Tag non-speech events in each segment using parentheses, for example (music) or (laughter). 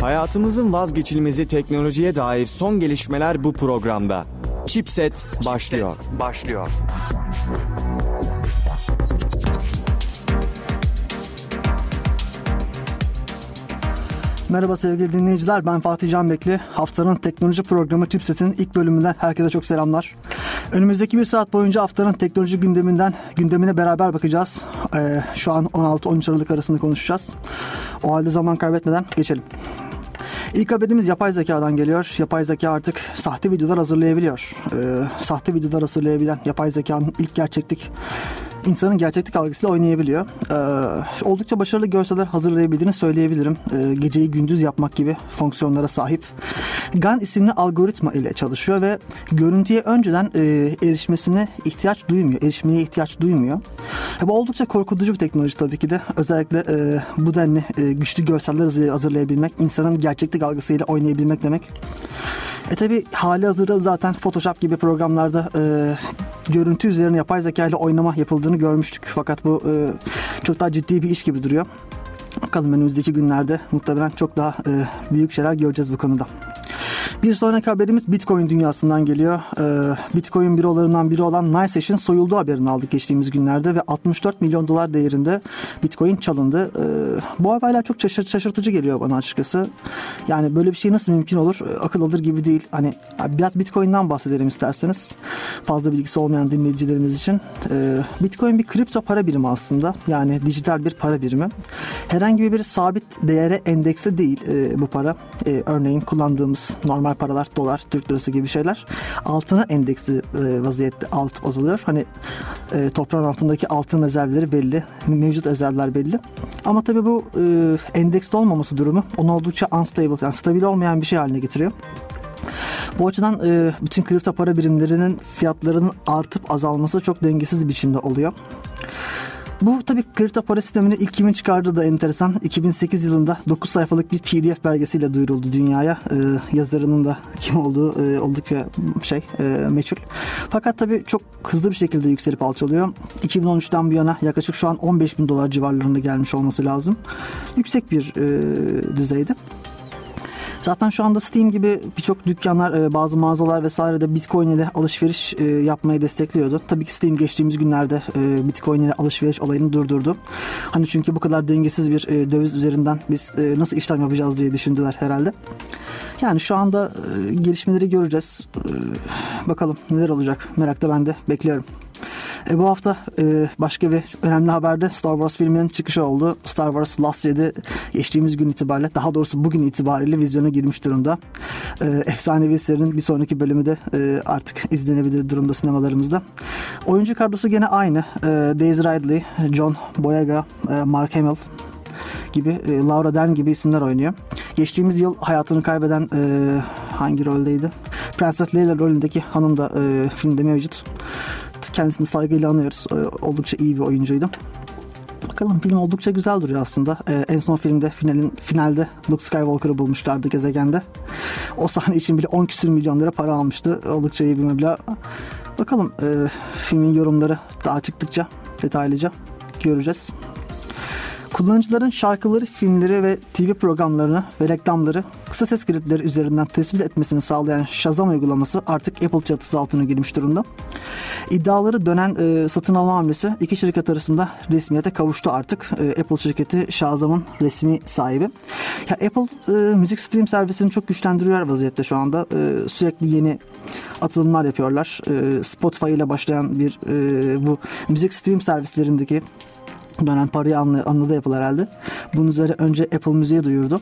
Hayatımızın vazgeçilmezi teknolojiye dair son gelişmeler bu programda. Chipset başlıyor. Chipset başlıyor. Merhaba sevgili dinleyiciler ben Fatih Canbekli. Haftanın teknoloji programı Chipset'in ilk bölümünden herkese çok selamlar. Önümüzdeki bir saat boyunca haftanın teknoloji gündeminden gündemine beraber bakacağız. Ee, şu an 16-13 Aralık arasında konuşacağız. O halde zaman kaybetmeden geçelim. İlk haberimiz yapay zekadan geliyor. Yapay zeka artık sahte videolar hazırlayabiliyor. Ee, sahte videolar hazırlayabilen yapay zekanın ilk gerçeklik insanın gerçeklik algısıyla oynayabiliyor. Ee, oldukça başarılı görseller hazırlayabildiğini söyleyebilirim. Ee, geceyi gündüz yapmak gibi fonksiyonlara sahip. GAN isimli algoritma ile çalışıyor ve görüntüye önceden e, erişmesine ihtiyaç duymuyor. Erişmeye ihtiyaç duymuyor. E, bu oldukça korkutucu bir teknoloji tabii ki de. Özellikle e, bu denli e, güçlü görseller hazırlayabilmek, insanın gerçeklik algısıyla oynayabilmek demek. E tabi hali hazırda zaten Photoshop gibi programlarda e, görüntü üzerine yapay zeka ile oynama yapıldığını görmüştük. Fakat bu e, çok daha ciddi bir iş gibi duruyor. Bakalım önümüzdeki günlerde muhtemelen çok daha e, büyük şeyler göreceğiz bu konuda. Bir sonraki haberimiz Bitcoin dünyasından geliyor. Ee, Bitcoin bürolarından biri olan NiceHash'in soyulduğu haberini aldık geçtiğimiz günlerde ve 64 milyon dolar değerinde Bitcoin çalındı. Ee, bu haberler çok şaşırtıcı geliyor bana açıkçası. Yani böyle bir şey nasıl mümkün olur? Ee, akıl alır gibi değil. Hani biraz Bitcoin'den bahsedelim isterseniz. Fazla bilgisi olmayan dinleyicilerimiz için. Bitcoin bir kripto para birimi aslında. Yani dijital bir para birimi. Herhangi bir sabit değere endekse değil e, bu para. E, örneğin kullandığımız normal paralar, dolar, Türk lirası gibi şeyler altına endeksli e, vaziyette alt azalıyor. Hani e, toprağın altındaki altın rezervleri belli, mevcut rezervler belli. Ama tabii bu e, endeksli olmaması durumu onu oldukça unstable, yani stabil olmayan bir şey haline getiriyor. Bu açıdan e, bütün kripto para birimlerinin fiyatlarının artıp azalması çok dengesiz bir biçimde oluyor. Bu tabii kripto para sistemini ilk kimin çıkardığı da enteresan. 2008 yılında 9 sayfalık bir PDF belgesiyle duyuruldu dünyaya. Ee, yazarının da kim olduğu e, oldukça şey e, meçhul. Fakat tabii çok hızlı bir şekilde yükselip alçalıyor. 2013'ten bu yana yaklaşık şu an 15 bin dolar civarlarında gelmiş olması lazım. Yüksek bir e, düzeyde. Zaten şu anda Steam gibi birçok dükkanlar, e, bazı mağazalar vesaire de Bitcoin ile alışveriş e, yapmayı destekliyordu. Tabii ki Steam geçtiğimiz günlerde e, Bitcoin ile alışveriş olayını durdurdu. Hani çünkü bu kadar dengesiz bir döviz üzerinden biz nasıl işlem yapacağız diye düşündüler herhalde. Yani şu anda gelişmeleri göreceğiz. Bakalım neler olacak. Merakla ben de bekliyorum. E, bu hafta e, başka bir önemli haberde Star Wars filminin çıkışı oldu. Star Wars Last Jedi geçtiğimiz gün itibariyle daha doğrusu bugün itibariyle vizyona girmiş durumda. E, efsanevi serinin bir sonraki bölümü de e, artık izlenebilir durumda sinemalarımızda. Oyuncu kadrosu gene aynı. E, Daisy Ridley, John Boyega, e, Mark Hamill gibi, e, Laura Dern gibi isimler oynuyor. Geçtiğimiz yıl hayatını kaybeden e, hangi roldeydi? Prenses Leia rolündeki hanım da e, filmde mevcut. Kendisini saygıyla anıyoruz. E, oldukça iyi bir oyuncuydu. Bakalım film oldukça güzel duruyor aslında. Ee, en son filmde finalin finalde Luke Skywalker'ı bulmuşlardı gezegende. O sahne için bile 10 küsür milyon lira para almıştı. Oldukça iyi bir meblağ. Bakalım e, filmin yorumları daha çıktıkça detaylıca göreceğiz. Kullanıcıların şarkıları, filmleri ve TV programlarını ve reklamları kısa ses klipleri üzerinden tespit etmesini sağlayan Shazam uygulaması artık Apple çatısı altına girmiş durumda. İddiaları dönen e, satın alma hamlesi iki şirket arasında resmiyete kavuştu artık. E, Apple şirketi Shazam'ın resmi sahibi. Ya Apple e, müzik stream servisini çok güçlendiriyor vaziyette şu anda. E, sürekli yeni atılımlar yapıyorlar. E, Spotify ile başlayan bir e, bu müzik stream servislerindeki dönen parayı anla, anladı Apple herhalde. Bunun üzerine önce Apple Müziğe duyurdu.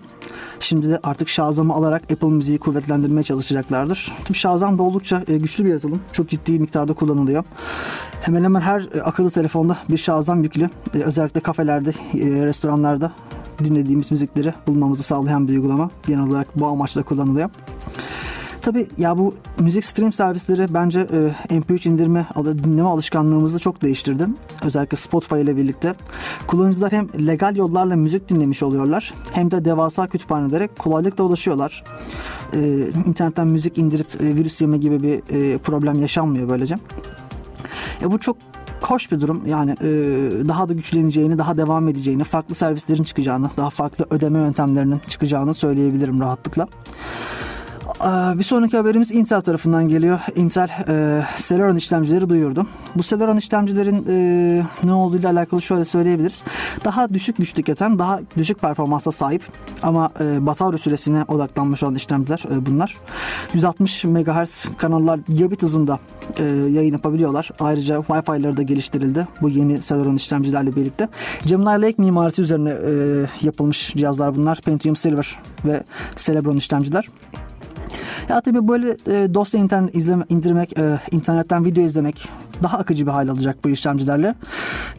Şimdi de artık Shazam'ı alarak Apple Müziği kuvvetlendirmeye çalışacaklardır. Tabii Shazam da oldukça e, güçlü bir yazılım. Çok ciddi miktarda kullanılıyor. Hemen hemen her e, akıllı telefonda bir Shazam yüklü. E, özellikle kafelerde, restoranlarda dinlediğimiz müzikleri bulmamızı sağlayan bir uygulama. Genel olarak bu amaçla kullanılıyor. Tabi ya bu müzik stream servisleri bence e, MP3 indirme, dinleme alışkanlığımızı çok değiştirdi. Özellikle Spotify ile birlikte. Kullanıcılar hem legal yollarla müzik dinlemiş oluyorlar hem de devasa kütüphanelere kolaylıkla ulaşıyorlar. E, internetten müzik indirip e, virüs yeme gibi bir e, problem yaşanmıyor böylece. E, bu çok hoş bir durum. Yani e, daha da güçleneceğini, daha devam edeceğini, farklı servislerin çıkacağını, daha farklı ödeme yöntemlerinin çıkacağını söyleyebilirim rahatlıkla. Bir sonraki haberimiz Intel tarafından geliyor. Intel e, Celeron işlemcileri duyurdu. Bu Celeron işlemcilerin e, ne olduğuyla alakalı şöyle söyleyebiliriz. Daha düşük güç tüketen, daha düşük performansa sahip ama e, batarya süresine odaklanmış olan işlemciler e, bunlar. 160 MHz kanallar gigabit hızında e, yayın yapabiliyorlar. Ayrıca Wi-Fi'ları da geliştirildi bu yeni Celeron işlemcilerle birlikte. Gemini Lake mimarisi üzerine e, yapılmış cihazlar bunlar. Pentium Silver ve Celeron işlemciler. Ya tabii böyle e, dosya internet izleme, indirmek, e, internetten video izlemek daha akıcı bir hal alacak bu işlemcilerle.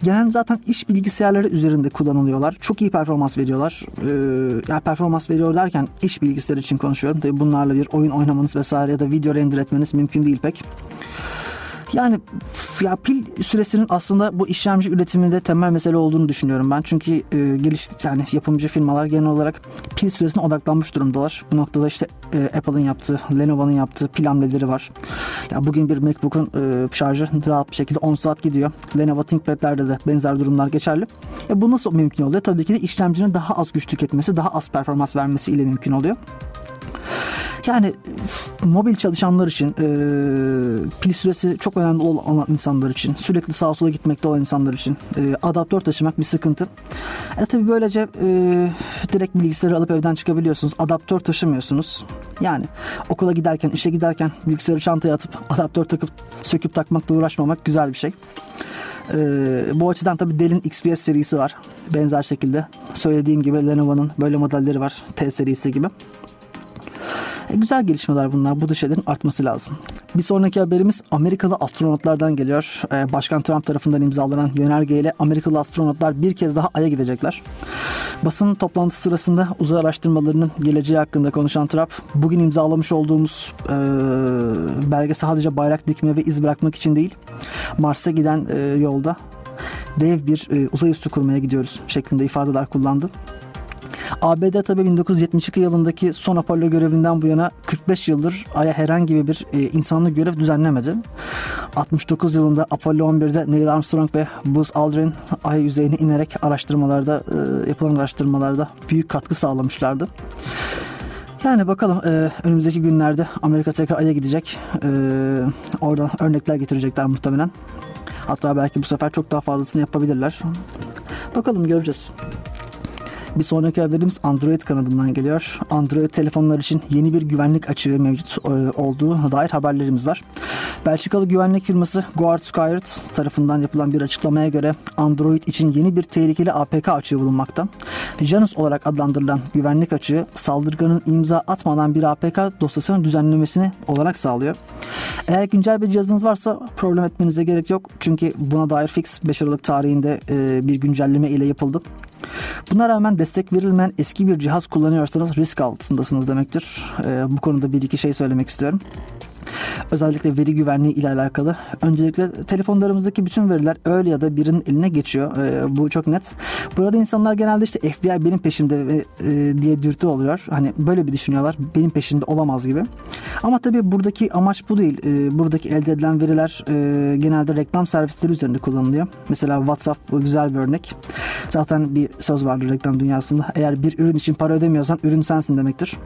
Genel zaten iş bilgisayarları üzerinde kullanılıyorlar. Çok iyi performans veriyorlar. E, ya performans veriyor derken iş bilgisayarı için konuşuyorum. Tabii bunlarla bir oyun oynamanız vesaire ya da video render etmeniz mümkün değil pek. Yani ya pil süresinin aslında bu işlemci üretiminde temel mesele olduğunu düşünüyorum ben. Çünkü e, geliş yani yapımcı firmalar genel olarak pil süresine odaklanmış durumdalar. Bu noktada işte e, Apple'ın yaptığı, Lenovo'nun yaptığı pil hamleleri var. Ya bugün bir MacBook'un e, şarjı rahat bir şekilde 10 saat gidiyor. Lenovo ThinkPad'lerde de benzer durumlar geçerli. E, bu nasıl mümkün oluyor? Tabii ki de işlemcinin daha az güç tüketmesi, daha az performans vermesi ile mümkün oluyor. Yani mobil çalışanlar için e, pil süresi çok önemli olan insanlar için sürekli sağa sola gitmekte olan insanlar için e, adaptör taşımak bir sıkıntı. E tabi böylece e, direkt bilgisayarı alıp evden çıkabiliyorsunuz. Adaptör taşımıyorsunuz. Yani okula giderken, işe giderken bilgisayarı çantaya atıp adaptör takıp söküp takmakla uğraşmamak güzel bir şey. Ee, bu açıdan tabi Dell'in XPS serisi var. Benzer şekilde söylediğim gibi Lenovo'nun böyle modelleri var. T serisi gibi. E, güzel gelişmeler bunlar. Bu şeylerin artması lazım. Bir sonraki haberimiz Amerikalı astronotlardan geliyor. E, Başkan Trump tarafından imzalanan yönergeyle Amerikalı astronotlar bir kez daha Ay'a gidecekler. Basın toplantısı sırasında uzay araştırmalarının geleceği hakkında konuşan Trump, bugün imzalamış olduğumuz e, belge sadece bayrak dikme ve iz bırakmak için değil, Mars'a giden e, yolda dev bir e, uzay üstü kurmaya gidiyoruz şeklinde ifadeler kullandı. ABD tabi 1972 yılındaki son Apollo görevinden bu yana 45 yıldır Ay'a herhangi bir e, insanlı görev düzenlemedi. 69 yılında Apollo 11'de Neil Armstrong ve Buzz Aldrin Ay yüzeyine inerek araştırmalarda e, yapılan araştırmalarda büyük katkı sağlamışlardı. Yani bakalım e, önümüzdeki günlerde Amerika tekrar Ay'a gidecek. E, oradan örnekler getirecekler muhtemelen. Hatta belki bu sefer çok daha fazlasını yapabilirler. Bakalım göreceğiz. Bir sonraki haberimiz Android kanadından geliyor. Android telefonlar için yeni bir güvenlik açığı mevcut e, olduğu dair haberlerimiz var. Belçikalı güvenlik firması GuardSquired tarafından yapılan bir açıklamaya göre Android için yeni bir tehlikeli APK açığı bulunmakta. Janus olarak adlandırılan güvenlik açığı saldırganın imza atmadan bir APK dosyasının düzenlemesini olarak sağlıyor. Eğer güncel bir cihazınız varsa problem etmenize gerek yok. Çünkü buna dair fix 5 Aralık tarihinde e, bir güncelleme ile yapıldı. Buna rağmen destek verilmeyen eski bir cihaz kullanıyorsanız risk altındasınız demektir. Ee, bu konuda bir iki şey söylemek istiyorum. Özellikle veri güvenliği ile alakalı. Öncelikle telefonlarımızdaki bütün veriler öyle ya da birinin eline geçiyor. E, bu çok net. Burada insanlar genelde işte FBI benim peşimde ve, e, diye dürtü oluyor. Hani böyle bir düşünüyorlar. Benim peşimde olamaz gibi. Ama tabii buradaki amaç bu değil. E, buradaki elde edilen veriler e, genelde reklam servisleri üzerinde kullanılıyor. Mesela WhatsApp bu güzel bir örnek. Zaten bir söz vardır reklam dünyasında. Eğer bir ürün için para ödemiyorsan ürün sensin demektir.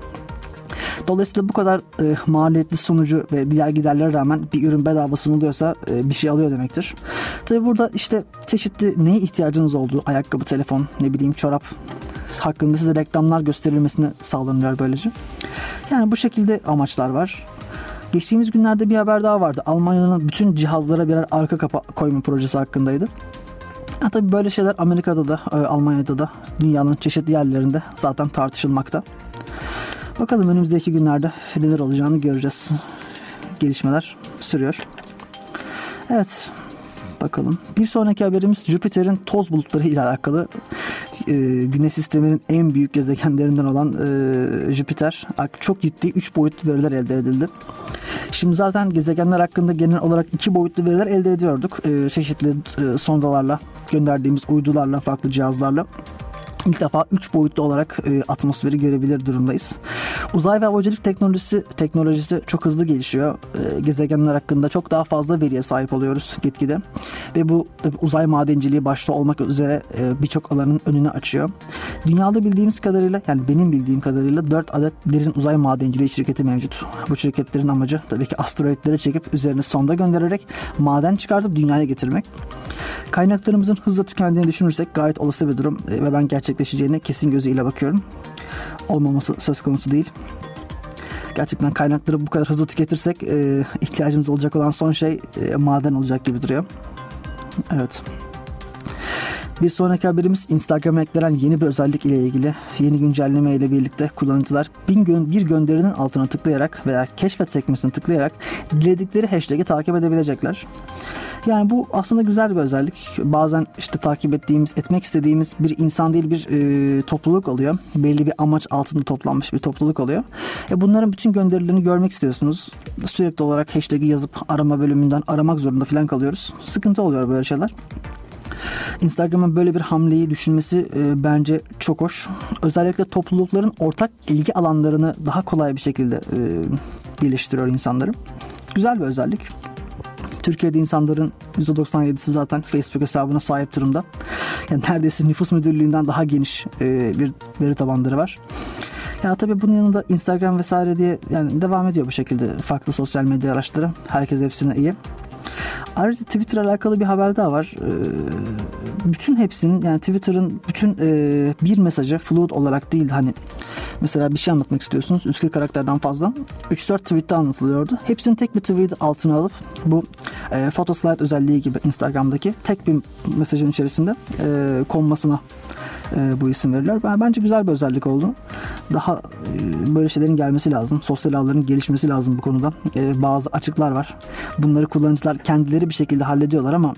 Dolayısıyla bu kadar e, maliyetli sunucu ve diğer giderlere rağmen bir ürün bedava sunuluyorsa e, bir şey alıyor demektir. Tabi burada işte çeşitli neye ihtiyacınız olduğu ayakkabı, telefon, ne bileyim çorap hakkında size reklamlar gösterilmesini sağlanıyor böylece. Yani bu şekilde amaçlar var. Geçtiğimiz günlerde bir haber daha vardı. Almanya'nın bütün cihazlara birer arka kapa koyma projesi hakkındaydı. Ha, tabii böyle şeyler Amerika'da da, e, Almanya'da da, dünyanın çeşitli yerlerinde zaten tartışılmakta. Bakalım önümüzdeki günlerde neler olacağını göreceğiz. Gelişmeler sürüyor. Evet. Bakalım. Bir sonraki haberimiz Jüpiter'in toz bulutları ile alakalı. Ee, Güneş sisteminin en büyük gezegenlerinden olan e, Jüpiter çok ciddi 3 boyutlu veriler elde edildi. Şimdi zaten gezegenler hakkında genel olarak iki boyutlu veriler elde ediyorduk. E, çeşitli e, sondalarla, gönderdiğimiz uydularla, farklı cihazlarla. İlk defa 3 boyutlu olarak e, atmosferi görebilir durumdayız. Uzay ve havacılık teknolojisi teknolojisi çok hızlı gelişiyor. E, gezegenler hakkında çok daha fazla veriye sahip oluyoruz gitgide. Ve bu tabii uzay madenciliği başta olmak üzere e, birçok alanın önünü açıyor. Dünyada bildiğimiz kadarıyla yani benim bildiğim kadarıyla 4 adet derin uzay madenciliği şirketi mevcut. Bu şirketlerin amacı tabii ki asteroidleri çekip üzerine sonda göndererek maden çıkartıp dünyaya getirmek. Kaynaklarımızın hızla tükendiğini düşünürsek gayet olası bir durum e, ve ben gerçekleşeceğine kesin gözüyle bakıyorum. Olmaması söz konusu değil. Gerçekten kaynakları bu kadar hızlı tüketirsek e, ihtiyacımız olacak olan son şey e, maden olacak gibi duruyor. Evet. Bir sonraki haberimiz Instagram'a eklenen yeni bir özellik ile ilgili. Yeni güncelleme ile birlikte kullanıcılar bir, gö- bir gönderinin altına tıklayarak veya keşfet sekmesine tıklayarak diledikleri hashtag'i takip edebilecekler. Yani bu aslında güzel bir özellik. Bazen işte takip ettiğimiz, etmek istediğimiz bir insan değil bir e, topluluk oluyor. Belli bir amaç altında toplanmış bir topluluk oluyor. E bunların bütün gönderilerini görmek istiyorsunuz. Sürekli olarak hashtag'i yazıp arama bölümünden aramak zorunda falan kalıyoruz. Sıkıntı oluyor böyle şeyler. Instagram'ın böyle bir hamleyi düşünmesi e, bence çok hoş. Özellikle toplulukların ortak ilgi alanlarını daha kolay bir şekilde e, birleştiriyor insanları. Güzel bir özellik. Türkiye'de insanların %97'si zaten Facebook hesabına sahip durumda. Yani neredeyse nüfus müdürlüğünden daha geniş e, bir veri tabanları var. Ya tabii bunun yanında Instagram vesaire diye yani devam ediyor bu şekilde farklı sosyal medya araçları. Herkes hepsine iyi. Ayrıca Twitter alakalı bir haber daha var. Ee, bütün hepsinin yani Twitter'ın bütün e, bir mesajı fluid olarak değil hani mesela bir şey anlatmak istiyorsunuz 140 karakterden fazla 3-4 tweette anlatılıyordu. Hepsini tek bir tweet altına alıp bu e, photoslide özelliği gibi Instagram'daki tek bir mesajın içerisinde e, konmasına e, bu isim veriliyor. Ben, bence güzel bir özellik oldu. Daha e, böyle şeylerin gelmesi lazım. Sosyal ağların gelişmesi lazım bu konuda. E, bazı açıklar var. Bunları kullanıcılar kendileri bir şekilde hallediyorlar ama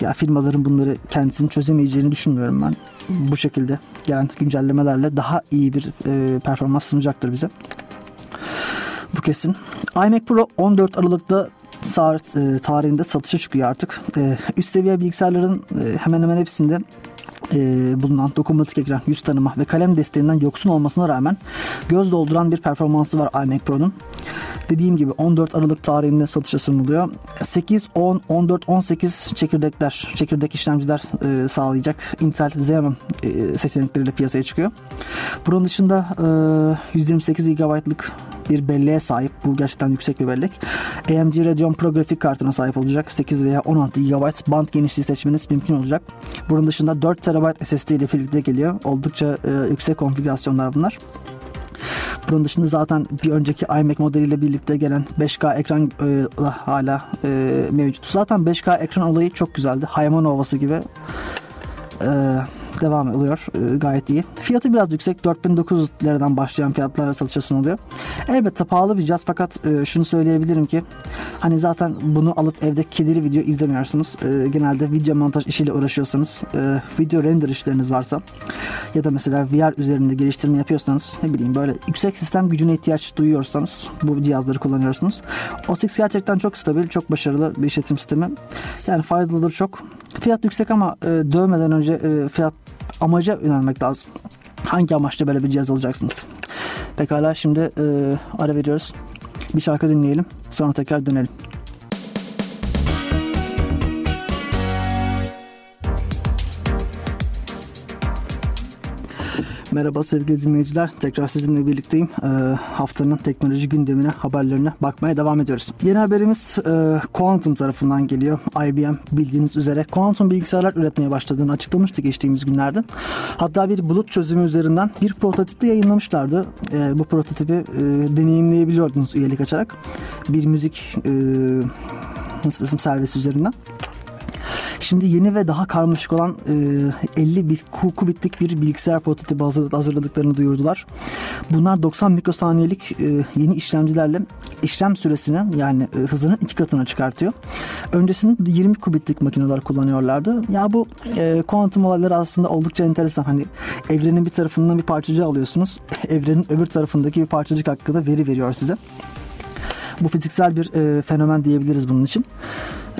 ya firmaların bunları kendisini çözemeyeceğini düşünmüyorum ben. Bu şekilde gelen güncellemelerle daha iyi bir e, performans sunacaktır bize. Bu kesin. iMac Pro 14 Aralık'ta tarihinde satışa çıkıyor artık. Üst seviye bilgisayarların hemen hemen hepsinde e, bulunan dokunmatik ekran, yüz tanıma ve kalem desteğinden yoksun olmasına rağmen göz dolduran bir performansı var iMac Pro'nun. Dediğim gibi 14 Aralık tarihinde satışa sunuluyor. 8, 10, 14, 18 çekirdekler, çekirdek işlemciler e, sağlayacak Intel Xeon e, seçenekleriyle piyasaya çıkıyor. Bunun dışında e, 128 GB'lık bir belleğe sahip. Bu gerçekten yüksek bir bellek. AMD Radeon Pro grafik kartına sahip olacak. 8 veya 16 GB band genişliği seçmeniz mümkün olacak. Bunun dışında 4 TB SSD ile birlikte geliyor. Oldukça e, yüksek konfigürasyonlar bunlar. Bunun dışında zaten bir önceki iMac modeliyle birlikte gelen 5K ekran e, hala e, mevcut. Zaten 5K ekran olayı çok güzeldi. Hayman Ovası gibi e, devam ediyor. E, gayet iyi. Fiyatı biraz yüksek. 4900 liradan başlayan fiyatlarla satışa sunuluyor. Elbette pahalı bir cihaz fakat e, şunu söyleyebilirim ki hani zaten bunu alıp evde kedili video izlemiyorsunuz. E, genelde video montaj işiyle uğraşıyorsanız, e, video render işleriniz varsa ya da mesela VR üzerinde geliştirme yapıyorsanız ne bileyim böyle yüksek sistem gücüne ihtiyaç duyuyorsanız bu cihazları kullanıyorsunuz. OS X gerçekten çok stabil, çok başarılı bir işletim sistemi. Yani faydalıdır çok. Fiyat yüksek ama e, dövmeden önce e, fiyat amaca yönelmek lazım. Hangi amaçla böyle bir cihaz alacaksınız? Pekala şimdi e, ara veriyoruz. Bir şarkı dinleyelim. Sonra tekrar dönelim. Merhaba sevgili dinleyiciler. Tekrar sizinle birlikteyim. Ee, haftanın teknoloji gündemine, haberlerine bakmaya devam ediyoruz. Yeni haberimiz e, Quantum tarafından geliyor. IBM bildiğiniz üzere Quantum bilgisayarlar üretmeye başladığını açıklamıştı geçtiğimiz günlerde. Hatta bir bulut çözümü üzerinden bir prototipi yayınlamışlardı. E, bu prototipi e, deneyimleyebiliyordunuz üyelik açarak. Bir müzik e, nasıl desem servisi üzerinden. Şimdi yeni ve daha karmaşık olan e, 50 bit, kubitlik bir bilgisayar prototipi hazırladıklarını duyurdular. Bunlar 90 mikrosaniyelik e, yeni işlemcilerle işlem süresini yani e, hızını iki katına çıkartıyor. Öncesinde 20 kubitlik makineler kullanıyorlardı. Ya bu e, kuantum olayları aslında oldukça enteresan. Hani evrenin bir tarafından bir parçacığı alıyorsunuz. (laughs) Evrenin öbür tarafındaki bir parçacık hakkında veri veriyor size. Bu fiziksel bir e, fenomen diyebiliriz bunun için.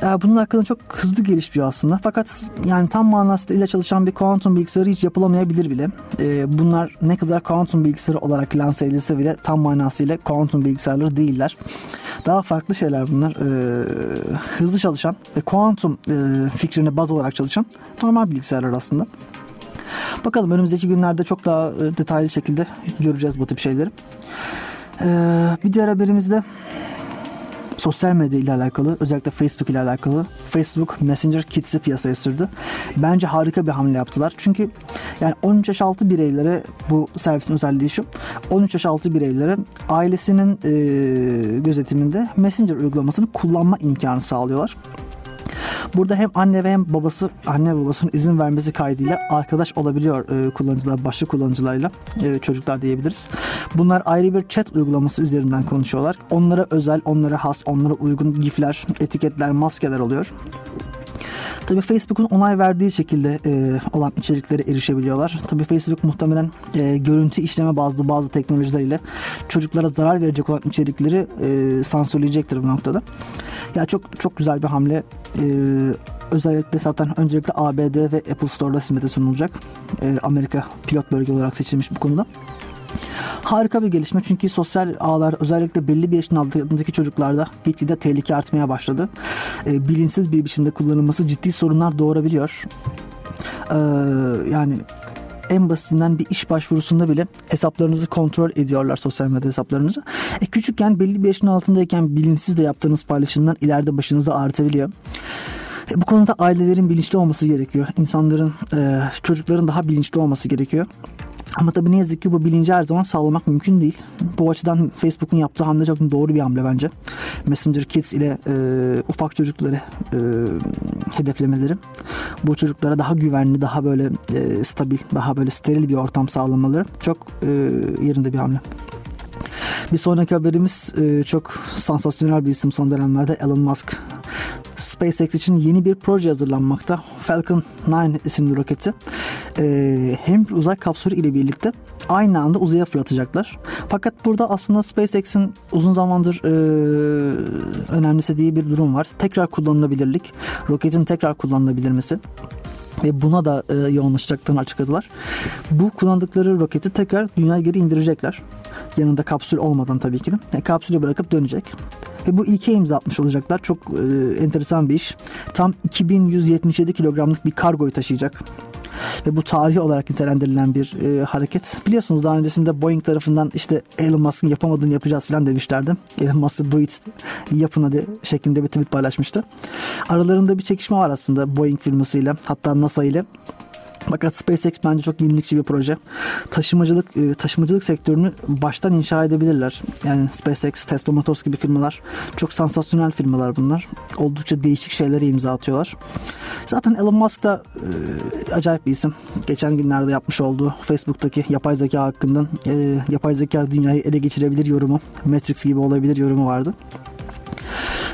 Bunun hakkında çok hızlı gelişiyor aslında. Fakat yani tam manasıyla çalışan bir kuantum bilgisayarı hiç yapılamayabilir bile. Ee, bunlar ne kadar kuantum bilgisayarı olarak lanse edilse bile tam manasıyla kuantum bilgisayarları değiller. Daha farklı şeyler bunlar. Ee, hızlı çalışan ve kuantum e, fikrine baz olarak çalışan normal bilgisayarlar aslında. Bakalım önümüzdeki günlerde çok daha e, detaylı şekilde göreceğiz bu tip şeyleri. Ee, bir diğer haberimizde sosyal medya ile alakalı özellikle Facebook ile alakalı Facebook Messenger Kids'i piyasaya sürdü. Bence harika bir hamle yaptılar. Çünkü yani 13 yaş altı bireylere bu servisin özelliği şu. 13 yaş altı bireylere ailesinin e, gözetiminde Messenger uygulamasını kullanma imkanı sağlıyorlar. Burada hem anne ve hem babası anne babasının izin vermesi kaydıyla arkadaş olabiliyor e, kullanıcılar başka kullanıcılarla e, çocuklar diyebiliriz. Bunlar ayrı bir chat uygulaması üzerinden konuşuyorlar. Onlara özel, onlara has, onlara uygun gifler, etiketler, maskeler oluyor. Tabi Facebook'un onay verdiği şekilde e, olan içeriklere erişebiliyorlar. Tabi Facebook muhtemelen e, görüntü işleme bazlı bazı teknolojileriyle çocuklara zarar verecek olan içerikleri e, sansürleyecektir bu noktada. Ya çok çok güzel bir hamle. E, özellikle zaten öncelikle ABD ve Apple Store'da hizmete sunulacak. E, Amerika pilot bölge olarak seçilmiş bu konuda. Harika bir gelişme çünkü sosyal ağlar özellikle belli bir yaşın altındaki çocuklarda gitgide tehlike artmaya başladı. E, bilinçsiz bir biçimde kullanılması ciddi sorunlar doğurabiliyor. E, yani en basitinden bir iş başvurusunda bile hesaplarınızı kontrol ediyorlar sosyal medya hesaplarınızı. E, küçükken belli bir yaşın altındayken bilinçsiz de yaptığınız paylaşımdan ileride başınıza artabiliyor. E, bu konuda ailelerin bilinçli olması gerekiyor. İnsanların, e, çocukların daha bilinçli olması gerekiyor. Ama tabii ne yazık ki bu bilinci her zaman sağlamak mümkün değil. Bu açıdan Facebook'un yaptığı hamle çok doğru bir hamle bence. Messenger Kids ile e, ufak çocukları e, hedeflemeleri. Bu çocuklara daha güvenli, daha böyle e, stabil, daha böyle steril bir ortam sağlamaları çok e, yerinde bir hamle. Bir sonraki haberimiz e, çok sansasyonel bir isim son dönemlerde Elon Musk. SpaceX için yeni bir proje hazırlanmakta. Falcon 9 isimli roketi e, hem uzay kapsülü ile birlikte aynı anda uzaya fırlatacaklar. Fakat burada aslında SpaceX'in uzun zamandır e, önemlisi bir durum var. Tekrar kullanılabilirlik, roketin tekrar kullanılabilmesi ve buna da e, yoğunlaşacaklarını açıkladılar. Bu kullandıkları roketi tekrar dünyaya geri indirecekler. Yanında kapsül olmadan tabii ki de. Yani kapsülü bırakıp dönecek. Ve bu ilke imza atmış olacaklar. Çok e, enteresan bir iş. Tam 2177 kilogramlık bir kargoyu taşıyacak ve bu tarihi olarak nitelendirilen bir e, hareket. Biliyorsunuz daha öncesinde Boeing tarafından işte Elon Musk'ın yapamadığını yapacağız falan demişlerdi. Elon Musk'ı do it yapın hadi şeklinde bir tweet paylaşmıştı. Aralarında bir çekişme var aslında Boeing firmasıyla hatta NASA ile. Fakat SpaceX bence çok yenilikçi bir proje. Taşımacılık e, taşımacılık sektörünü baştan inşa edebilirler. Yani SpaceX, Tesla Motors gibi firmalar çok sansasyonel firmalar bunlar. Oldukça değişik şeylere imza atıyorlar. Zaten Elon Musk da e, acayip bir isim. Geçen günlerde yapmış olduğu Facebook'taki yapay zeka hakkında e, yapay zeka dünyayı ele geçirebilir yorumu, Matrix gibi olabilir yorumu vardı.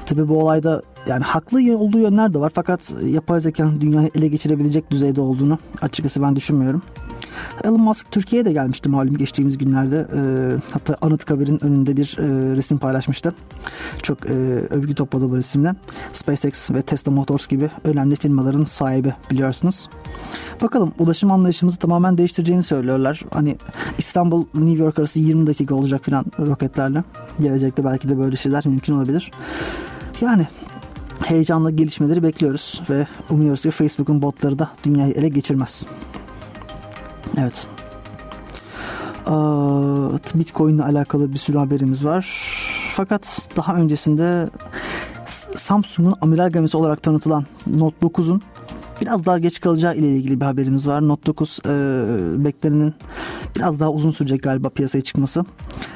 Tabii bu olayda yani haklı olduğu yönler de var fakat yapay zeka dünyayı ele geçirebilecek düzeyde olduğunu açıkçası ben düşünmüyorum. Elon Musk Türkiye'ye de gelmişti malum geçtiğimiz günlerde. E, hatta Anıtkabir'in önünde bir e, resim paylaşmıştı. Çok e, övgü topladı bu resimle. SpaceX ve Tesla Motors gibi önemli firmaların sahibi biliyorsunuz. Bakalım ulaşım anlayışımızı tamamen değiştireceğini söylüyorlar. Hani İstanbul New York arası 20 dakika olacak falan roketlerle. Gelecekte belki de böyle şeyler mümkün olabilir. Yani heyecanla gelişmeleri bekliyoruz ve umuyoruz ki Facebook'un botları da dünyayı ele geçirmez. Evet. Bitcoin ile alakalı bir sürü haberimiz var. Fakat daha öncesinde Samsung'un amiral gemisi olarak tanıtılan Note 9'un biraz daha geç kalacağı ile ilgili bir haberimiz var. Note 9 e, beklenenin biraz daha uzun sürecek galiba piyasaya çıkması.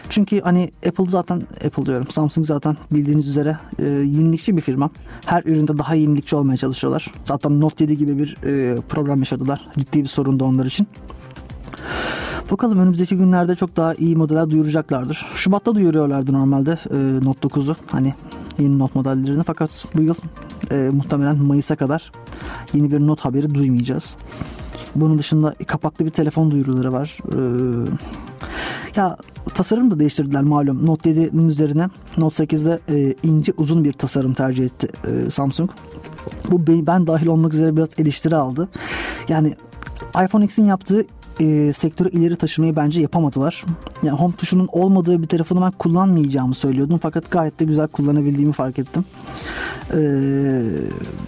Çünkü hani Apple zaten Apple diyorum Samsung zaten bildiğiniz üzere e, yenilikçi bir firma. Her üründe daha yenilikçi olmaya çalışıyorlar. Zaten Note 7 gibi bir e, problem yaşadılar. Ciddi bir sorun da onlar için. Bakalım önümüzdeki günlerde çok daha iyi modeller duyuracaklardır. Şubat'ta duyuruyorlardı normalde e, Note 9'u. Hani yeni Note modellerini fakat bu yıl e, muhtemelen Mayıs'a kadar yeni bir Note haberi duymayacağız. Bunun dışında kapaklı bir telefon duyuruları var. Ee, Ya tasarım da değiştirdiler malum. Note 7'nin üzerine Note 8'de e, ince uzun bir tasarım tercih etti e, Samsung. Bu ben dahil olmak üzere biraz eleştiri aldı. Yani iPhone X'in yaptığı e, sektörü ileri taşımayı bence yapamadılar. Yani home tuşunun olmadığı bir tarafını ben kullanmayacağımı söylüyordum fakat gayet de güzel kullanabildiğimi fark ettim. E,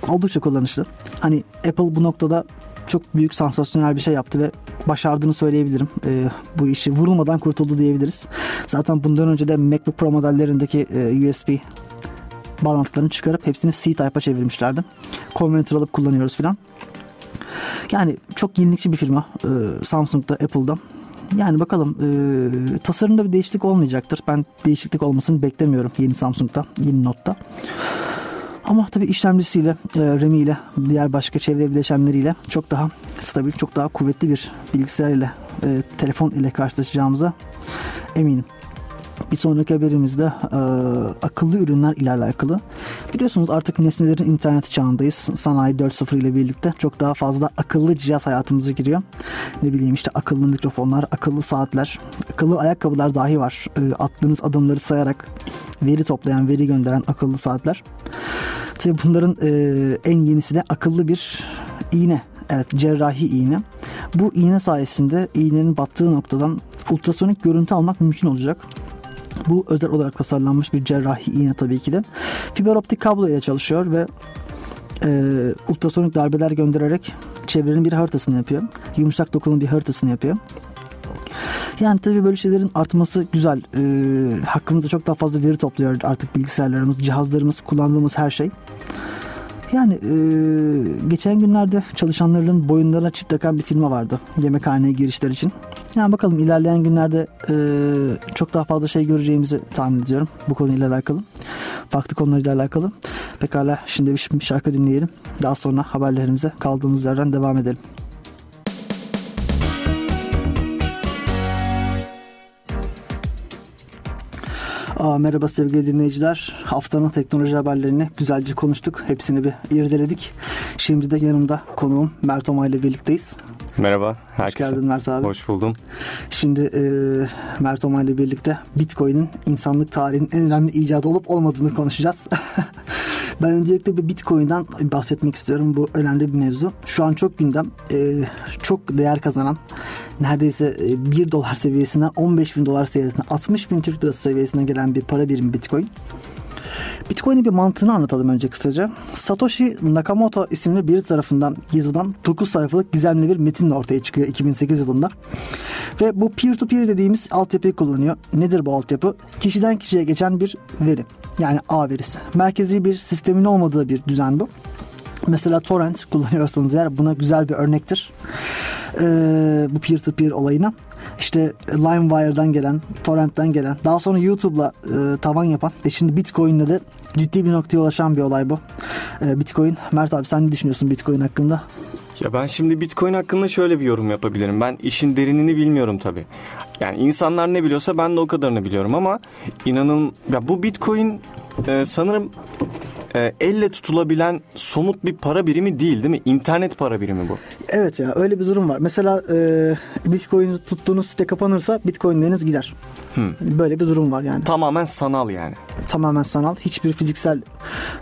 oldukça kullanışlı. Hani Apple bu noktada çok büyük sansasyonel bir şey yaptı ve başardığını söyleyebilirim. E, bu işi vurulmadan kurtuldu diyebiliriz. Zaten bundan önce de MacBook Pro modellerindeki e, USB bağlantılarını çıkarıp hepsini C-Type'a çevirmişlerdi. Konverter alıp kullanıyoruz filan. Yani çok yenilikçi bir firma e, Samsung'da, Apple'da. Yani bakalım e, tasarımda bir değişiklik olmayacaktır. Ben değişiklik olmasını beklemiyorum yeni Samsung'da, yeni Note'da. Ama tabii işlemcisiyle, e, RAM ile, diğer başka çevre bileşenleriyle çok daha stabil, çok daha kuvvetli bir bilgisayar ile, e, telefon ile karşılaşacağımıza eminim. Bir sonraki haberimizde e, akıllı ürünler ile alakalı. Biliyorsunuz artık nesnelerin interneti çağındayız. Sanayi 4.0 ile birlikte çok daha fazla akıllı cihaz hayatımıza giriyor. Ne bileyim işte akıllı mikrofonlar, akıllı saatler, akıllı ayakkabılar dahi var. E, attığınız adımları sayarak veri toplayan, veri gönderen akıllı saatler. Tabii bunların e, en yenisi de akıllı bir iğne. Evet cerrahi iğne. Bu iğne sayesinde iğnenin battığı noktadan ultrasonik görüntü almak mümkün olacak. Bu özel olarak tasarlanmış bir cerrahi iğne tabii ki de. Fiber optik kablo ile çalışıyor ve e, ultrasonik darbeler göndererek çevrenin bir haritasını yapıyor. Yumuşak dokunun bir haritasını yapıyor. Yani tabii böyle şeylerin artması güzel. E, hakkımızda çok daha fazla veri topluyor artık bilgisayarlarımız, cihazlarımız, kullandığımız her şey. Yani e, geçen günlerde çalışanların boyunlarına çip takan bir firma vardı yemekhaneye girişler için. Yani bakalım ilerleyen günlerde e, çok daha fazla şey göreceğimizi tahmin ediyorum bu konuyla alakalı. Farklı konularıyla alakalı. Pekala şimdi bir şarkı dinleyelim. Daha sonra haberlerimize kaldığımız yerden devam edelim. Aa, merhaba sevgili dinleyiciler. Haftanın teknoloji haberlerini güzelce konuştuk. Hepsini bir irdeledik. Şimdi de yanımda konuğum Mert Oma ile birlikteyiz. Merhaba herkese. Hoş geldin Mert abi. Hoş buldum. Şimdi e, Mert Oma ile birlikte Bitcoin'in insanlık tarihinin en önemli icadı olup olmadığını konuşacağız. (laughs) ben öncelikle bir Bitcoin'den bahsetmek istiyorum. Bu önemli bir mevzu. Şu an çok gündem. E, çok değer kazanan neredeyse 1 e, dolar seviyesinden 15 bin dolar seviyesine 60 bin Türk lirası seviyesine gelen bir para birimi Bitcoin. Bitcoin'in bir mantığını anlatalım önce kısaca. Satoshi Nakamoto isimli biri tarafından yazılan 9 sayfalık gizemli bir metinle ortaya çıkıyor 2008 yılında. Ve bu peer-to-peer dediğimiz altyapıyı kullanıyor. Nedir bu altyapı? Kişiden kişiye geçen bir veri. Yani ağ verisi. Merkezi bir sistemin olmadığı bir düzen bu. Mesela torrent kullanıyorsanız eğer buna güzel bir örnektir. Ee, bu peer-to-peer olayına. İşte LimeWire'dan gelen, torrent'ten gelen, daha sonra YouTube'la e, tavan yapan ve şimdi Bitcoin'le de ciddi bir noktaya ulaşan bir olay bu. E, Bitcoin. Mert abi sen ne düşünüyorsun Bitcoin hakkında? Ya ben şimdi Bitcoin hakkında şöyle bir yorum yapabilirim. Ben işin derinini bilmiyorum tabii. Yani insanlar ne biliyorsa ben de o kadarını biliyorum ama inanın ya bu Bitcoin e, sanırım e, elle tutulabilen somut bir para birimi değil değil mi? İnternet para birimi bu. Evet ya öyle bir durum var. Mesela e, Bitcoin tuttuğunuz site kapanırsa Bitcoin'leriniz gider. Hmm. Böyle bir durum var yani. Tamamen sanal yani. Tamamen sanal. Hiçbir fiziksel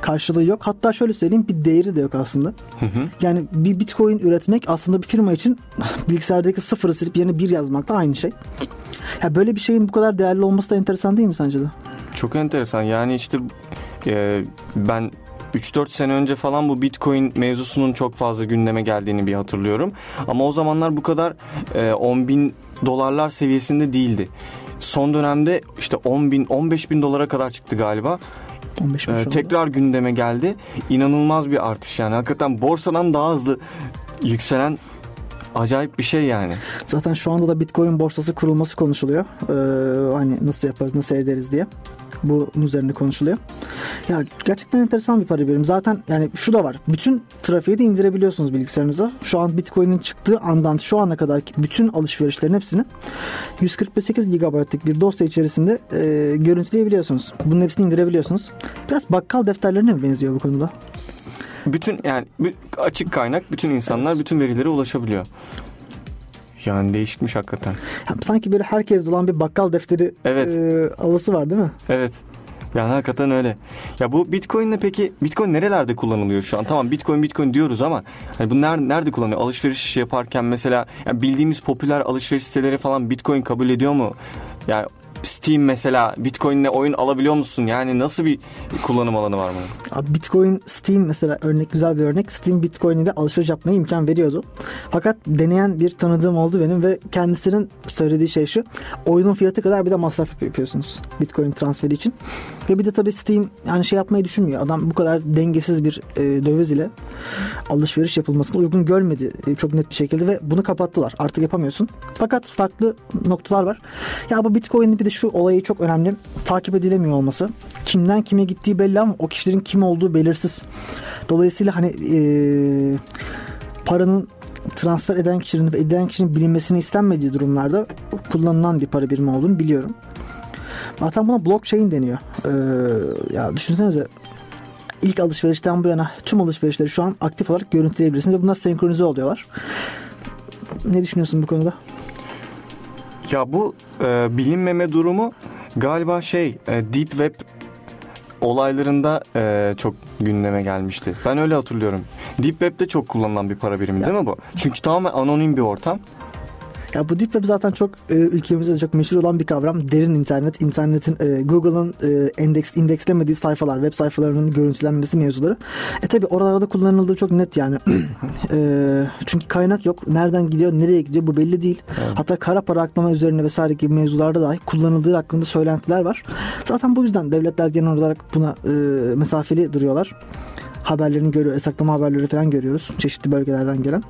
karşılığı yok. Hatta şöyle söyleyeyim bir değeri de yok aslında. Hı hı. Yani bir bitcoin üretmek aslında bir firma için (laughs) bilgisayardaki sıfırı silip yerine bir yazmak da aynı şey. Ya böyle bir şeyin bu kadar değerli olması da enteresan değil mi sence de? Çok enteresan. Yani işte e, ben 3-4 sene önce falan bu Bitcoin mevzusunun çok fazla gündeme geldiğini bir hatırlıyorum. Ama o zamanlar bu kadar e, 10 bin dolarlar seviyesinde değildi. Son dönemde işte 10 bin 15 bin dolara kadar çıktı galiba. 15 ee, tekrar gündeme geldi. İnanılmaz bir artış yani. Hakikaten borsadan daha hızlı yükselen acayip bir şey yani. Zaten şu anda da Bitcoin borsası kurulması konuşuluyor. Ee, hani nasıl yaparız, nasıl ederiz diye. Bunun üzerine konuşuluyor. Ya gerçekten enteresan bir para birim. Zaten yani şu da var. Bütün trafiği de indirebiliyorsunuz bilgisayarınıza. Şu an Bitcoin'in çıktığı andan şu ana kadar bütün alışverişlerin hepsini 148 GB'lık bir dosya içerisinde e, görüntüleyebiliyorsunuz. Bunun hepsini indirebiliyorsunuz. Biraz bakkal defterlerine mi benziyor bu konuda? Bütün yani açık kaynak bütün insanlar bütün verilere ulaşabiliyor. Yani değişikmiş hakikaten. Sanki böyle herkes olan bir bakkal defteri Evet. e, havası var değil mi? Evet. Yani hakikaten öyle. Ya bu Bitcoin'le peki Bitcoin nerelerde kullanılıyor şu an? Tamam Bitcoin Bitcoin diyoruz ama hani bu nerede, nerede kullanılıyor? Alışveriş yaparken mesela yani bildiğimiz popüler alışveriş siteleri falan Bitcoin kabul ediyor mu? Yani Steam mesela Bitcoin'le oyun alabiliyor musun? Yani nasıl bir kullanım alanı var bunun? Abi Bitcoin, Steam mesela örnek güzel bir örnek. Steam Bitcoin ile alışveriş yapmaya imkan veriyordu. Fakat deneyen bir tanıdığım oldu benim ve kendisinin söylediği şey şu. Oyunun fiyatı kadar bir de masraf yapıyorsunuz Bitcoin transferi için. Ve bir de tabii Steam yani şey yapmayı düşünmüyor. Adam bu kadar dengesiz bir e, döviz ile alışveriş yapılmasını uygun görmedi e, çok net bir şekilde ve bunu kapattılar. Artık yapamıyorsun. Fakat farklı noktalar var. Ya bu Bitcoin'in bir de şu olayı çok önemli. Takip edilemiyor olması. Kimden kime gittiği belli ama o kişilerin kim olduğu belirsiz. Dolayısıyla hani e, paranın transfer eden kişinin ve edilen kişinin bilinmesini istenmediği durumlarda kullanılan bir para birimi olduğunu biliyorum. Zaten buna blockchain deniyor. Ee, ya düşünsenize ilk alışverişten bu yana tüm alışverişleri şu an aktif olarak görüntüleyebilirsiniz ve bunlar senkronize oluyorlar. Ne düşünüyorsun bu konuda? Ya bu e, bilinmeme durumu galiba şey e, Deep Web olaylarında e, çok gündeme gelmişti. Ben öyle hatırlıyorum. Deep Web'de çok kullanılan bir para birimi değil mi bu? Çünkü tamamen anonim bir ortam. Ya bu Deep Web zaten çok e, ülkemizde de çok meşhur olan bir kavram. Derin internet, internetin e, Google'ın e, endeks indekslemediği sayfalar, web sayfalarının görüntülenmesi mevzuları. E tabi oralarda kullanıldığı çok net yani. (clears throat) e, çünkü kaynak yok. Nereden gidiyor, nereye gidiyor bu belli değil. Evet. Hatta kara para aklama üzerine vesaire gibi mevzularda dahi kullanıldığı hakkında söylentiler var. Zaten bu yüzden devletler genel olarak buna e, mesafeli duruyorlar. Haberlerini görüyor, yasaklama haberleri falan görüyoruz. Çeşitli bölgelerden gelen.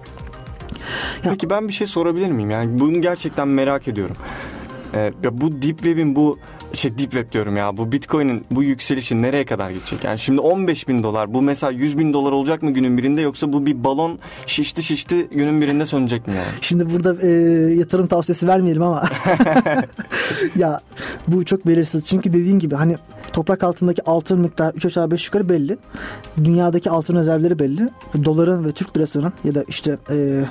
Ya- Peki ben bir şey sorabilir miyim? Yani bunu gerçekten merak ediyorum. E, ya bu Deep Web'in bu şey Deep Web diyorum ya bu Bitcoin'in bu yükselişi nereye kadar gidecek? Yani şimdi 15 bin dolar bu mesela 100 bin dolar olacak mı günün birinde yoksa bu bir balon şişti şişti günün birinde sönecek mi yani? Şimdi burada e, yatırım tavsiyesi vermeyelim ama (laughs) (laughs) ya bu çok belirsiz. Çünkü dediğin gibi hani toprak altındaki altın miktarı 3 aşağı 5 yukarı belli. Dünyadaki altın rezervleri belli. Doların ve Türk lirasının ya da işte e,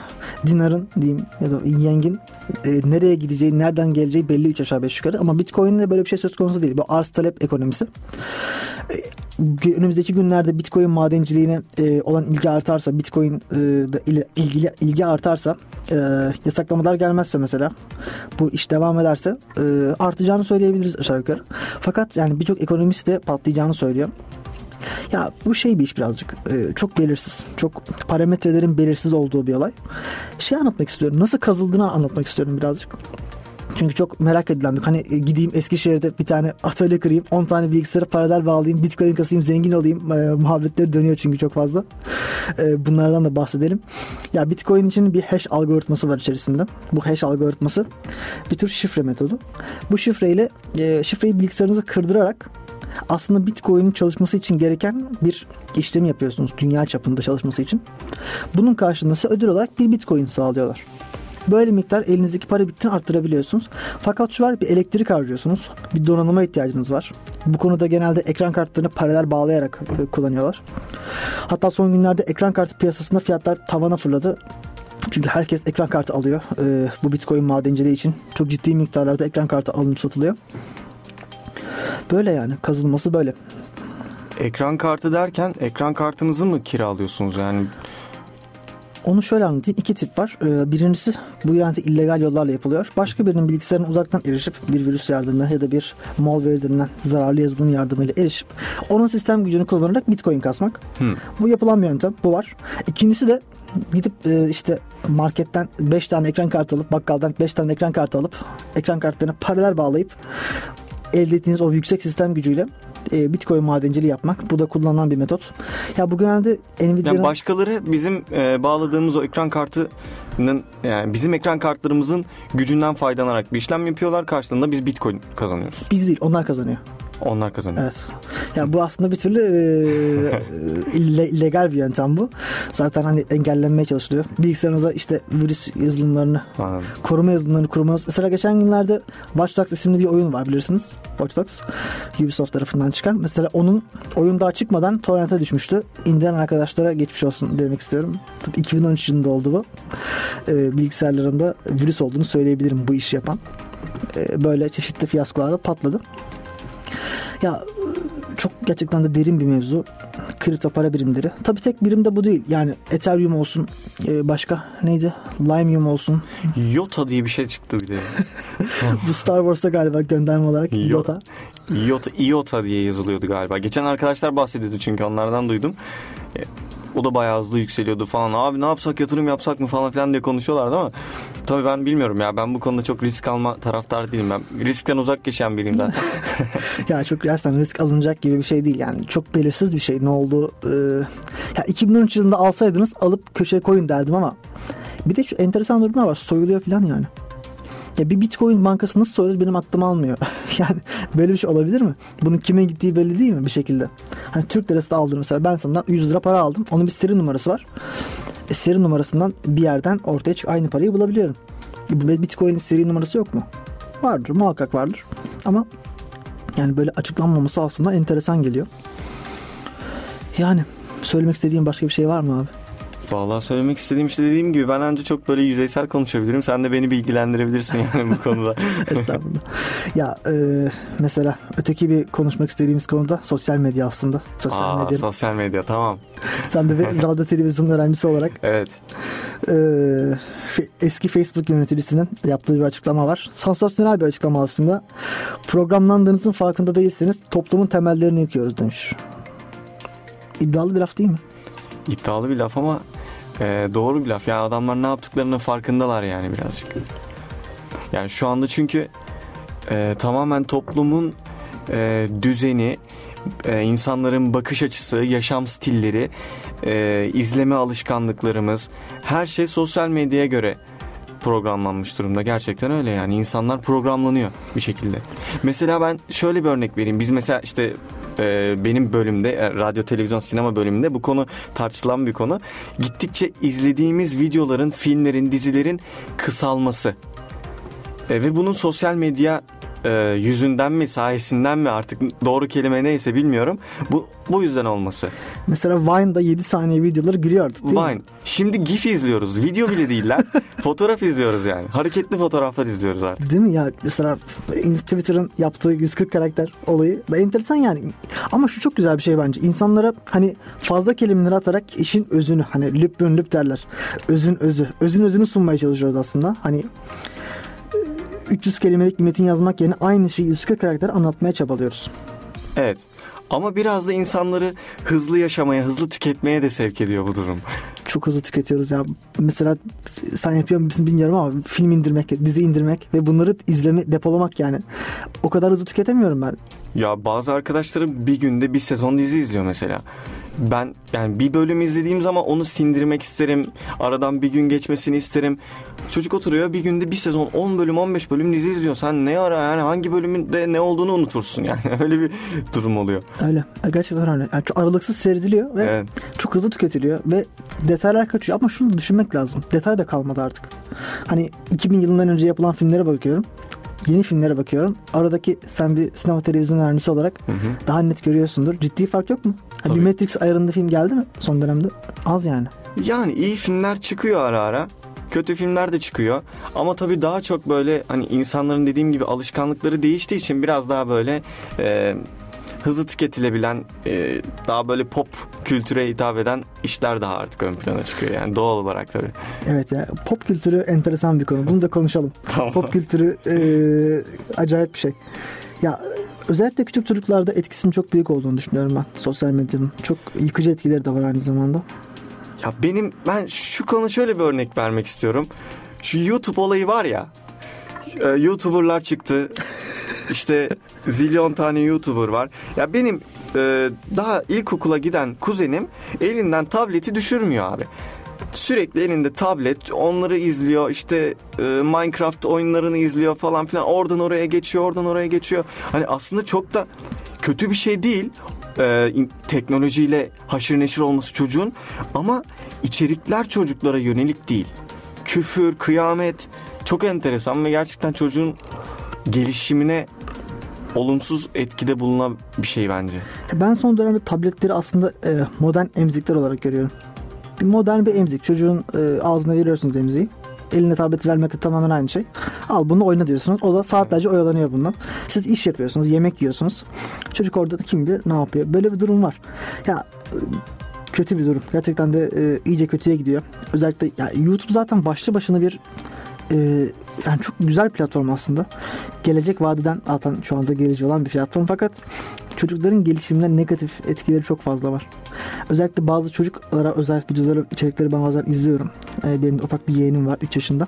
dinarın diyeyim ya da yengin e, nereye gideceği, nereden geleceği belli 3 aşağı 5 yukarı. Ama Bitcoin'de böyle bir şey söz konusu değil. Bu arz talep ekonomisi. E, önümüzdeki günlerde Bitcoin madenciliğine e, olan ilgi artarsa, Bitcoin e, ile ilgili ilgi artarsa, e, yasaklamalar gelmezse mesela, bu iş devam ederse e, artacağını söyleyebiliriz aşağı yukarı. Fakat yani birçok ekonomist de patlayacağını söylüyor. Ya bu şey bir iş birazcık. e, çok belirsiz. Çok parametrelerin belirsiz olduğu bir olay. Şey anlatmak istiyorum. Nasıl kazıldığını anlatmak istiyorum birazcık. Çünkü çok merak edilen hani e, gideyim Eskişehir'de bir tane atölye kırayım 10 tane bilgisayara paralel bağlayayım bitcoin kasayım zengin olayım e, muhabbetleri dönüyor çünkü çok fazla E, bunlardan da bahsedelim ya bitcoin için bir hash algoritması var içerisinde bu hash algoritması bir tür şifre metodu bu şifreyle e, şifreyi bilgisayarınıza kırdırarak aslında Bitcoin'in çalışması için gereken bir işlem yapıyorsunuz dünya çapında çalışması için. Bunun karşılığında ise ödül olarak bir Bitcoin sağlıyorlar. Böyle miktar elinizdeki para bitkini arttırabiliyorsunuz. Fakat şu var bir elektrik harcıyorsunuz. Bir donanıma ihtiyacınız var. Bu konuda genelde ekran kartlarını paralel bağlayarak e, kullanıyorlar. Hatta son günlerde ekran kartı piyasasında fiyatlar tavana fırladı. Çünkü herkes ekran kartı alıyor e, bu bitcoin madenciliği için. Çok ciddi miktarlarda ekran kartı alınıp satılıyor. Böyle yani kazılması böyle. Ekran kartı derken ekran kartınızı mı kiralıyorsunuz yani? Onu şöyle anlatayım. İki tip var. Ee, Birincisi bu yani illegal yollarla yapılıyor. Başka birinin bilgisayarına uzaktan erişip bir virüs yardımıyla ya da bir malware denilen zararlı yazılım yardımıyla erişip onun sistem gücünü kullanarak bitcoin kasmak. Hmm. Bu yapılan bir yöntem. Bu var. İkincisi de gidip e, işte marketten 5 tane ekran kartı alıp bakkaldan 5 tane ekran kartı alıp ekran kartlarına paralel bağlayıp elde ettiğiniz o yüksek sistem gücüyle e, bitcoin madenciliği yapmak. Bu da kullanılan bir metot. Ya bu genelde Nvidia'nın... Yani başkaları bizim e, bağladığımız o ekran kartının yani bizim ekran kartlarımızın gücünden faydalanarak bir işlem yapıyorlar. Karşılığında biz Bitcoin kazanıyoruz. Biz değil onlar kazanıyor. Onlar kazanıyor. Evet. Ya bu aslında bir türlü e, ille- legal bir yöntem bu. Zaten hani engellenmeye çalışılıyor. Bilgisayarınıza işte virüs yazılımlarını, Anladım. koruma yazılımlarını kurmanız. Mesela geçen günlerde Watch Dogs isimli bir oyun var bilirsiniz. Watch Dogs. Ubisoft tarafından çıkan. Mesela onun oyun daha çıkmadan torrente düşmüştü. İndiren arkadaşlara geçmiş olsun demek istiyorum. Tabii 2013 yılında oldu bu. e, bilgisayarlarında virüs olduğunu söyleyebilirim bu işi yapan. E, böyle çeşitli fiyaskolarda patladı. Ya çok gerçekten de derin bir mevzu. Kripto para birimleri. Tabi tek birim de bu değil. Yani Ethereum olsun, e, başka neydi? Limeum olsun. Yota diye bir şey çıktı bir de. (laughs) bu Star Wars'ta galiba gönderme olarak Yota. Iota, Iota diye yazılıyordu galiba. Geçen arkadaşlar bahsediyordu çünkü onlardan duydum. O da bayağı hızlı yükseliyordu falan. Abi ne yapsak yatırım yapsak mı falan filan diye konuşuyorlardı ama tabii ben bilmiyorum ya. Ben bu konuda çok risk alma taraftar değilim. Ben riskten uzak geçen biriyim zaten. (laughs) ya çok gerçekten risk alınacak gibi bir şey değil. Yani çok belirsiz bir şey. Ne oldu? Ee, ya 2013 yılında alsaydınız alıp köşeye koyun derdim ama bir de şu enteresan durumlar var. Soyuluyor falan yani. Ya bir Bitcoin bankası nasıl soyulur benim aklım almıyor. (laughs) yani böyle bir şey olabilir mi? Bunun kime gittiği belli değil mi bir şekilde? Hani Türk lirası da aldım mesela ben senden 100 lira para aldım. Onun bir seri numarası var. E, seri numarasından bir yerden ortaya çık aynı parayı bulabiliyorum. E, Bitcoin'in seri numarası yok mu? Vardır muhakkak vardır. Ama yani böyle açıklanmaması aslında enteresan geliyor. Yani söylemek istediğim başka bir şey var mı abi? Vallahi söylemek istediğim işte dediğim gibi ben ancak çok böyle yüzeysel konuşabilirim. Sen de beni bilgilendirebilirsin yani bu konuda. (laughs) Estağfurullah. Ya e, mesela öteki bir konuşmak istediğimiz konuda sosyal medya aslında. Sosyal Aa, medya. Sosyal medya tamam. Sen de bir (laughs) radyo televizyon öğrencisi olarak. Evet. E, eski Facebook yöneticisinin yaptığı bir açıklama var. Sansasyonel bir açıklama aslında. Programlandığınızın farkında değilseniz toplumun temellerini yıkıyoruz demiş. İddialı bir laf değil mi? İddialı bir laf ama e, doğru bir laf. Yani adamlar ne yaptıklarının farkındalar yani birazcık. Yani şu anda çünkü e, tamamen toplumun e, düzeni, e, insanların bakış açısı, yaşam stilleri, e, izleme alışkanlıklarımız her şey sosyal medyaya göre programlanmış durumda. Gerçekten öyle yani. insanlar programlanıyor bir şekilde. Mesela ben şöyle bir örnek vereyim. Biz mesela işte e, benim bölümde e, radyo, televizyon, sinema bölümünde bu konu tartışılan bir konu. Gittikçe izlediğimiz videoların, filmlerin, dizilerin kısalması. E, ve bunun sosyal medya e, yüzünden mi sayesinden mi artık doğru kelime neyse bilmiyorum. Bu bu yüzden olması. Mesela Vine'da 7 saniye videoları gülüyorduk değil Vine. Mi? Şimdi GIF izliyoruz. Video bile değiller. (laughs) Fotoğraf izliyoruz yani. Hareketli fotoğraflar izliyoruz artık. Değil mi ya? Mesela Twitter'ın yaptığı 140 karakter olayı da enteresan yani. Ama şu çok güzel bir şey bence. İnsanlara hani fazla kelimeleri atarak işin özünü hani lüp lüp derler. Özün özü. Özün özünü sunmaya çalışıyoruz aslında. Hani 300 kelimelik bir metin yazmak yerine aynı şeyi 140 karakter anlatmaya çabalıyoruz. Evet. Ama biraz da insanları hızlı yaşamaya, hızlı tüketmeye de sevk ediyor bu durum. Çok hızlı tüketiyoruz ya. Mesela sen yapıyor musun bilmiyorum ama film indirmek, dizi indirmek ve bunları izleme, depolamak yani. O kadar hızlı tüketemiyorum ben. Ya bazı arkadaşlarım bir günde bir sezon dizi izliyor mesela ben yani bir bölüm izlediğim zaman onu sindirmek isterim. Aradan bir gün geçmesini isterim. Çocuk oturuyor bir günde bir sezon 10 bölüm 15 bölüm dizi izliyor. Sen ne ara yani hangi bölümünde ne olduğunu unutursun yani. (laughs) Öyle bir durum oluyor. Öyle. Gerçekten öyle. Yani çok aralıksız seyrediliyor ve evet. çok hızlı tüketiliyor ve detaylar kaçıyor. Ama şunu düşünmek lazım. Detay da kalmadı artık. Hani 2000 yılından önce yapılan filmlere bakıyorum yeni filmlere bakıyorum. Aradaki sen bir sinema televizyon öğrencisi olarak hı hı. daha net görüyorsundur. Ciddi fark yok mu? Hani bir Matrix ayarında film geldi mi son dönemde? Az yani. Yani iyi filmler çıkıyor ara ara. Kötü filmler de çıkıyor. Ama tabii daha çok böyle hani insanların dediğim gibi alışkanlıkları değiştiği için biraz daha böyle e, hızlı tüketilebilen e, daha böyle pop kültüre hitap eden işler daha artık ön plana çıkıyor yani doğal olarak tabii. Evet ya pop kültürü enteresan bir konu. Bunu da konuşalım. (laughs) tamam. Pop kültürü e, acayip bir şey. Ya özellikle küçük çocuklarda etkisinin çok büyük olduğunu düşünüyorum ben sosyal medyanın. Çok yıkıcı etkileri de var aynı zamanda. Ya benim ben şu konu şöyle bir örnek vermek istiyorum. Şu YouTube olayı var ya. E, YouTuber'lar çıktı. (laughs) İşte zilyon tane YouTuber var. Ya benim e, daha ilkokula giden kuzenim elinden tableti düşürmüyor abi. Sürekli elinde tablet onları izliyor işte e, Minecraft oyunlarını izliyor falan filan. Oradan oraya geçiyor oradan oraya geçiyor. Hani aslında çok da kötü bir şey değil e, teknolojiyle haşır neşir olması çocuğun. Ama içerikler çocuklara yönelik değil. Küfür kıyamet çok enteresan ve gerçekten çocuğun gelişimine olumsuz etkide bulunan bir şey bence. Ben son dönemde tabletleri aslında e, modern emzikler olarak görüyorum. Bir modern bir emzik. Çocuğun e, ağzına veriyorsunuz emziği. Eline tableti vermek tamamen aynı şey. Al bunu oyna diyorsunuz. O da saatlerce oyalanıyor bundan. Siz iş yapıyorsunuz, yemek yiyorsunuz. Çocuk orada da kim bilir ne yapıyor. Böyle bir durum var. Ya kötü bir durum. Gerçekten de e, iyice kötüye gidiyor. Özellikle ya, YouTube zaten başlı başına bir e, yani çok güzel platform aslında. Gelecek vadeden zaten şu anda gelici olan bir platform fakat çocukların gelişimine negatif etkileri çok fazla var. Özellikle bazı çocuklara özel videoları, içerikleri ben bazen izliyorum. E, benim ufak bir yeğenim var 3 yaşında.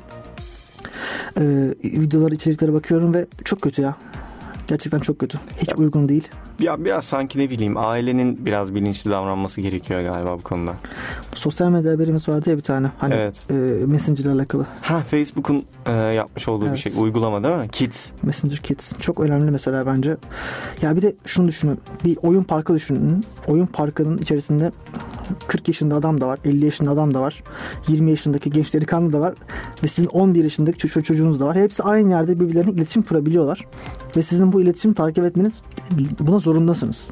E, videoları, içeriklere bakıyorum ve çok kötü ya. Gerçekten çok kötü. Hiç Ya. uygun değil. Ya biraz sanki ne bileyim ailenin biraz bilinçli davranması gerekiyor galiba bu konuda. Sosyal medya haberimiz vardı ya bir tane. Hani Evet. e, Messenger alakalı. Ha Facebook'un e, yapmış olduğu bir Evet. şey uygulama değil mi? Kids. Messenger Kids. Çok önemli mesela bence. Ya bir de şunu düşünün. Bir oyun parkı düşünün. Oyun parkının içerisinde 40 yaşında adam da var. 50 yaşında adam da var. 20 yaşındaki genç delikanlı da var. Ve sizin 11 yaşındaki ço- çocuğunuz da var. Hepsi aynı yerde birbirlerine iletişim kurabiliyorlar. Ve sizin bu iletişimi takip etmeniz buna zorundasınız.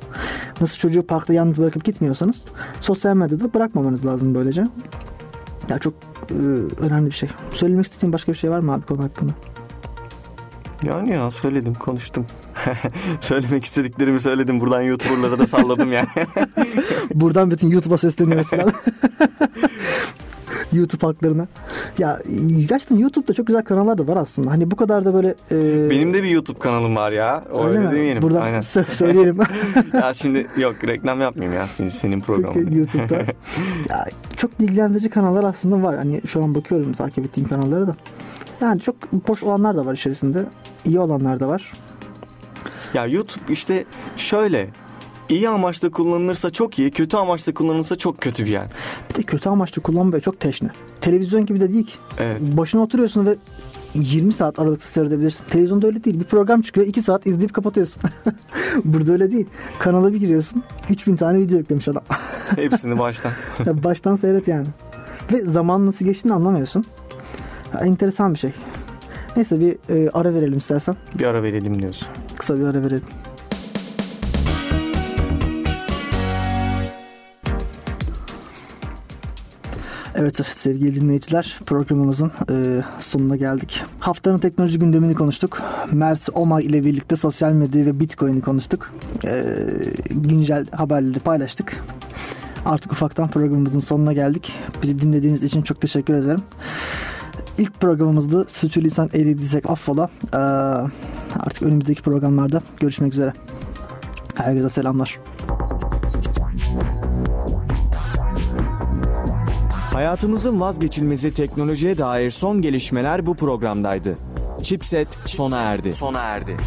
Nasıl çocuğu parkta yalnız bırakıp gitmiyorsanız sosyal medyada bırakmamanız lazım böylece. Ya çok e, önemli bir şey. Söylemek istediğin başka bir şey var mı abi konu hakkında? Yani ya söyledim konuştum. (laughs) Söylemek istediklerimi söyledim. Buradan YouTuber'lara da salladım yani. (laughs) Buradan bütün YouTube'a sesleniyoruz falan. (laughs) YouTube halklarına. Ya gerçekten YouTube'da çok güzel kanallar da var aslında. Hani bu kadar da böyle... e, Benim de bir YouTube kanalım var ya. O öyle, mi? demeyelim. Buradan Aynen. sö- söyleyelim. (laughs) ya şimdi yok reklam yapmayayım ya şimdi senin programın. YouTube'da. (laughs) Ya, çok bilgilendirici kanallar aslında var. Hani şu an bakıyorum takip ettiğim kanallara da. Yani çok boş olanlar da var içerisinde. İyi olanlar da var. Ya YouTube işte şöyle iyi amaçla kullanılırsa çok iyi, kötü amaçla kullanılırsa çok kötü bir yer. Bir de kötü amaçlı kullanma çok teşne. Televizyon gibi de değil ki. Evet. Başına oturuyorsun ve 20 saat aralıksız seyredebilirsin. Televizyonda öyle değil. Bir program çıkıyor 2 saat izleyip kapatıyorsun. (laughs) Burada öyle değil. Kanala bir giriyorsun. 3000 tane video yüklemiş adam. (laughs) Hepsini baştan. Baştan seyret yani. Ve zaman nasıl geçtiğini anlamıyorsun. Ya, enteresan bir şey. Neyse bir e, ara verelim istersen. bir ara verelim diyorsun. Kısa bir ara verelim. Evet sevgili dinleyiciler programımızın e, sonuna geldik. Haftanın teknoloji gündemini konuştuk. Mert Omay ile birlikte sosyal medya ve bitcoin'i konuştuk. E, güncel haberleri paylaştık. Artık ufaktan programımızın sonuna geldik. Bizi dinlediğiniz için çok teşekkür ederim. İlk programımızdı. Sürçülisan eylediysek affola. Ee, artık önümüzdeki programlarda görüşmek üzere. Herkese selamlar. Hayatımızın vazgeçilmezi teknolojiye dair son gelişmeler bu programdaydı. Chipset sona erdi. Sona erdi.